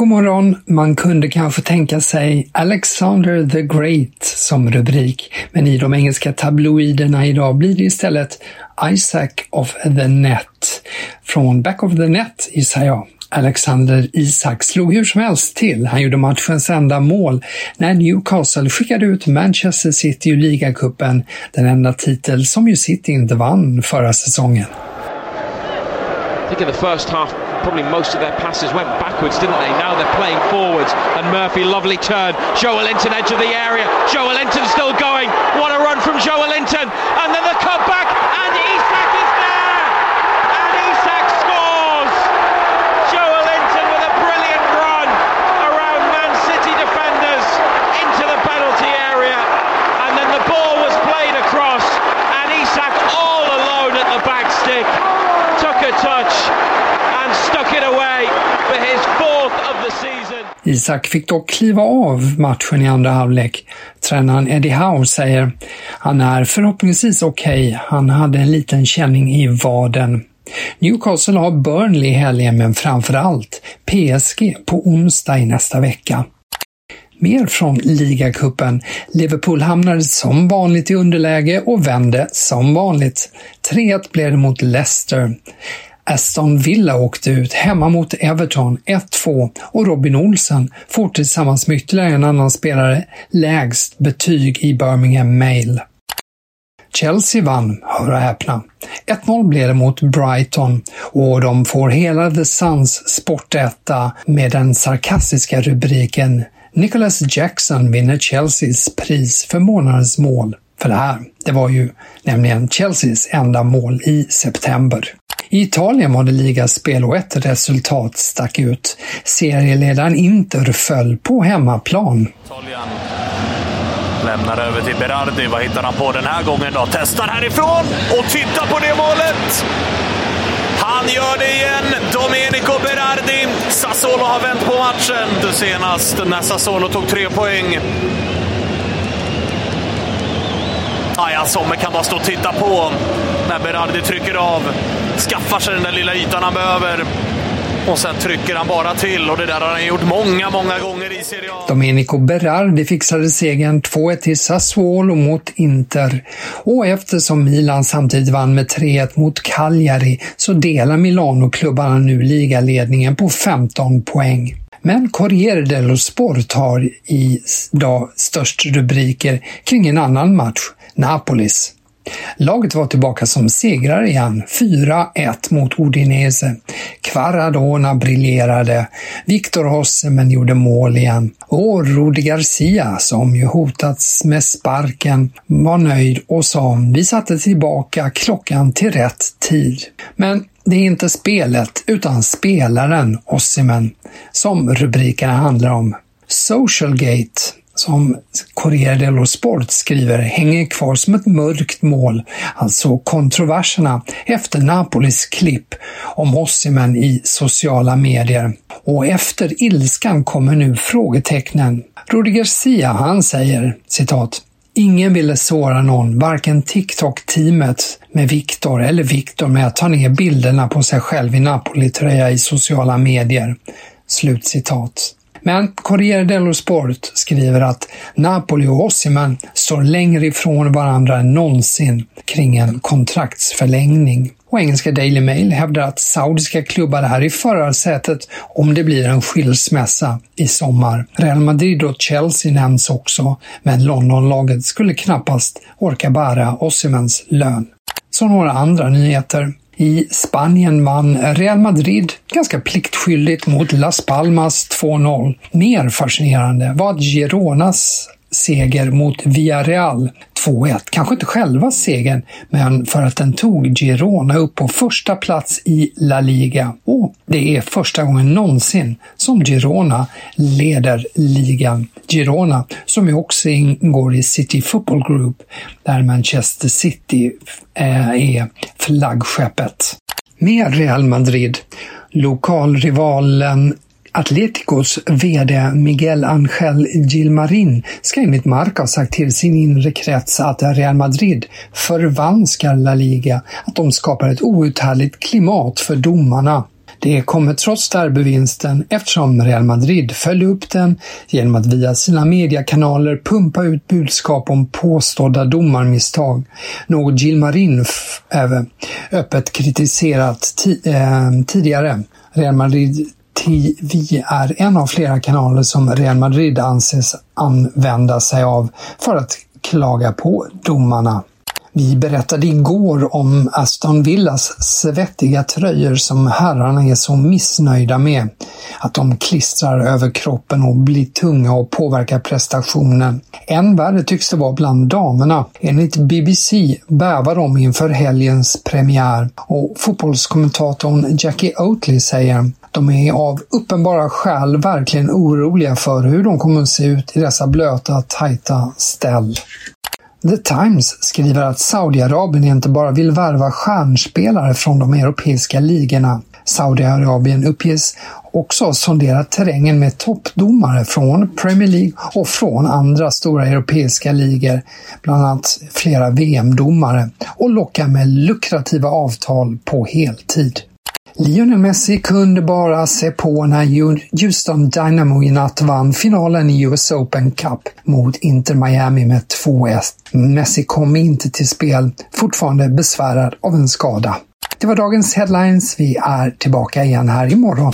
God morgon! Man kunde kanske tänka sig Alexander the Great som rubrik, men i de engelska tabloiderna idag blir det istället Isaac of the Net. Från Back of the Net gissar jag. Alexander Isak slog hur som helst till. Han gjorde matchens enda mål när Newcastle skickade ut Manchester City ur ligacupen, den enda titel som ju City inte vann förra säsongen. I think in the first half, probably most of their passes went backwards, didn't they? Now they're playing forwards. And Murphy, lovely turn. Joel Linton, edge of the area. Joel Linton still going. What a run from Joel Linton. And Isak fick dock kliva av matchen i andra halvlek. Tränaren Eddie Howe säger han är förhoppningsvis okej. Okay. Han hade en liten känning i vaden. Newcastle har Burnley i helgen, men framför allt PSG på onsdag i nästa vecka. Mer från ligacupen. Liverpool hamnade som vanligt i underläge och vände som vanligt. 3-1 blev det mot Leicester. Aston Villa åkte ut hemma mot Everton 1-2 och Robin Olsen får tillsammans med ytterligare en annan spelare lägst betyg i Birmingham Mail. Chelsea vann, hör och häpna. 1-0 blev det mot Brighton och de får hela The Suns sportetta med den sarkastiska rubriken Nicholas Jackson vinner Chelseas pris för månadens mål. För det här, det var ju nämligen Chelseas enda mål i september. I Italien var det ligaspel och ett resultat stack ut. Serieledaren Inter föll på hemmaplan. Italien lämnar över till Berardi. Vad hittar han på den här gången då? Testar härifrån och titta på det målet! Han gör det igen! Domenico Berardi. Sassuolo har vänt på matchen senast när Sassuolo tog tre poäng. Aja Sommer kan bara stå och titta på när Berardi trycker av. Skaffar sig den där lilla ytan han behöver. Och sen trycker han bara till och det där har han gjort många, många gånger i Serie A. Domenico Berardi fixade segern 2-1 till Sassuolo mot Inter. Och eftersom Milan samtidigt vann med 3-1 mot Cagliari så delar Milano-klubbarna nu ligaledningen på 15 poäng. Men Corriere dello Sport har idag störst rubriker kring en annan match, Napolis. Laget var tillbaka som segrare igen, 4-1 mot Udinese. Quaradona briljerade, Victor Hossemen gjorde mål igen och Rudi Garcia, som ju hotats med sparken, var nöjd och sa vi satte tillbaka klockan till rätt tid. Men det är inte spelet, utan spelaren Ossimen, som rubrikerna handlar om. Socialgate som Corriere dello Sport skriver hänger kvar som ett mörkt mål, alltså kontroverserna efter Napolis klipp om Osimhen i sociala medier. Och efter ilskan kommer nu frågetecknen. Rudi Garcia, han säger citat Ingen ville såra någon, varken TikTok-teamet med Viktor eller Viktor med att ta ner bilderna på sig själv i Napoli-tröja i sociala medier. Slutcitat. Men Corriere dello Sport skriver att Napoli och Osimhen står längre ifrån varandra än någonsin kring en kontraktsförlängning. Och engelska Daily Mail hävdar att saudiska klubbar är i förarsätet om det blir en skilsmässa i sommar. Real Madrid och Chelsea nämns också, men Londonlaget skulle knappast orka bära Osimhens lön. Så några andra nyheter. I Spanien vann Real Madrid ganska pliktskyldigt mot Las Palmas 2-0. Mer fascinerande var att Gironas seger mot Villarreal 2-1. Kanske inte själva segern, men för att den tog Girona upp på första plats i La Liga. Och det är första gången någonsin som Girona leder ligan. Girona, som ju också ingår i City Football Group, där Manchester City eh, är flaggskeppet. Med Real Madrid Lokalrivalen Atleticos VD Miguel Angel Gilmarin ska enligt Marca ha sagt till sin inre krets att Real Madrid förvanskar La Liga, att de skapar ett outhärdligt klimat för domarna. Det kommer trots derbyvinsten eftersom Real Madrid följde upp den genom att via sina mediekanaler pumpa ut budskap om påstådda domarmisstag, något Gilmarin även öppet kritiserat eh, tidigare. Real Madrid TV är en av flera kanaler som Real Madrid anses använda sig av för att klaga på domarna. Vi berättade igår om Aston Villas svettiga tröjor som herrarna är så missnöjda med. Att de klistrar över kroppen och blir tunga och påverkar prestationen. Än värre tycks det vara bland damerna. Enligt BBC bävar de inför helgens premiär och fotbollskommentatorn Jackie Oatley säger de är av uppenbara skäl verkligen oroliga för hur de kommer att se ut i dessa blöta, tajta ställ. The Times skriver att Saudiarabien inte bara vill värva stjärnspelare från de europeiska ligorna. Saudiarabien uppges också sondera terrängen med toppdomare från Premier League och från andra stora europeiska ligor, bland annat flera VM-domare, och locka med lukrativa avtal på heltid. Lionel Messi kunde bara se på när Houston Dynamo i natt vann finalen i US Open Cup mot Inter Miami med 2-1. Messi kom inte till spel, fortfarande besvärad av en skada. Det var dagens headlines. Vi är tillbaka igen här imorgon.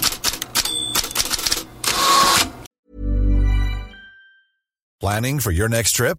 Planning for your next trip?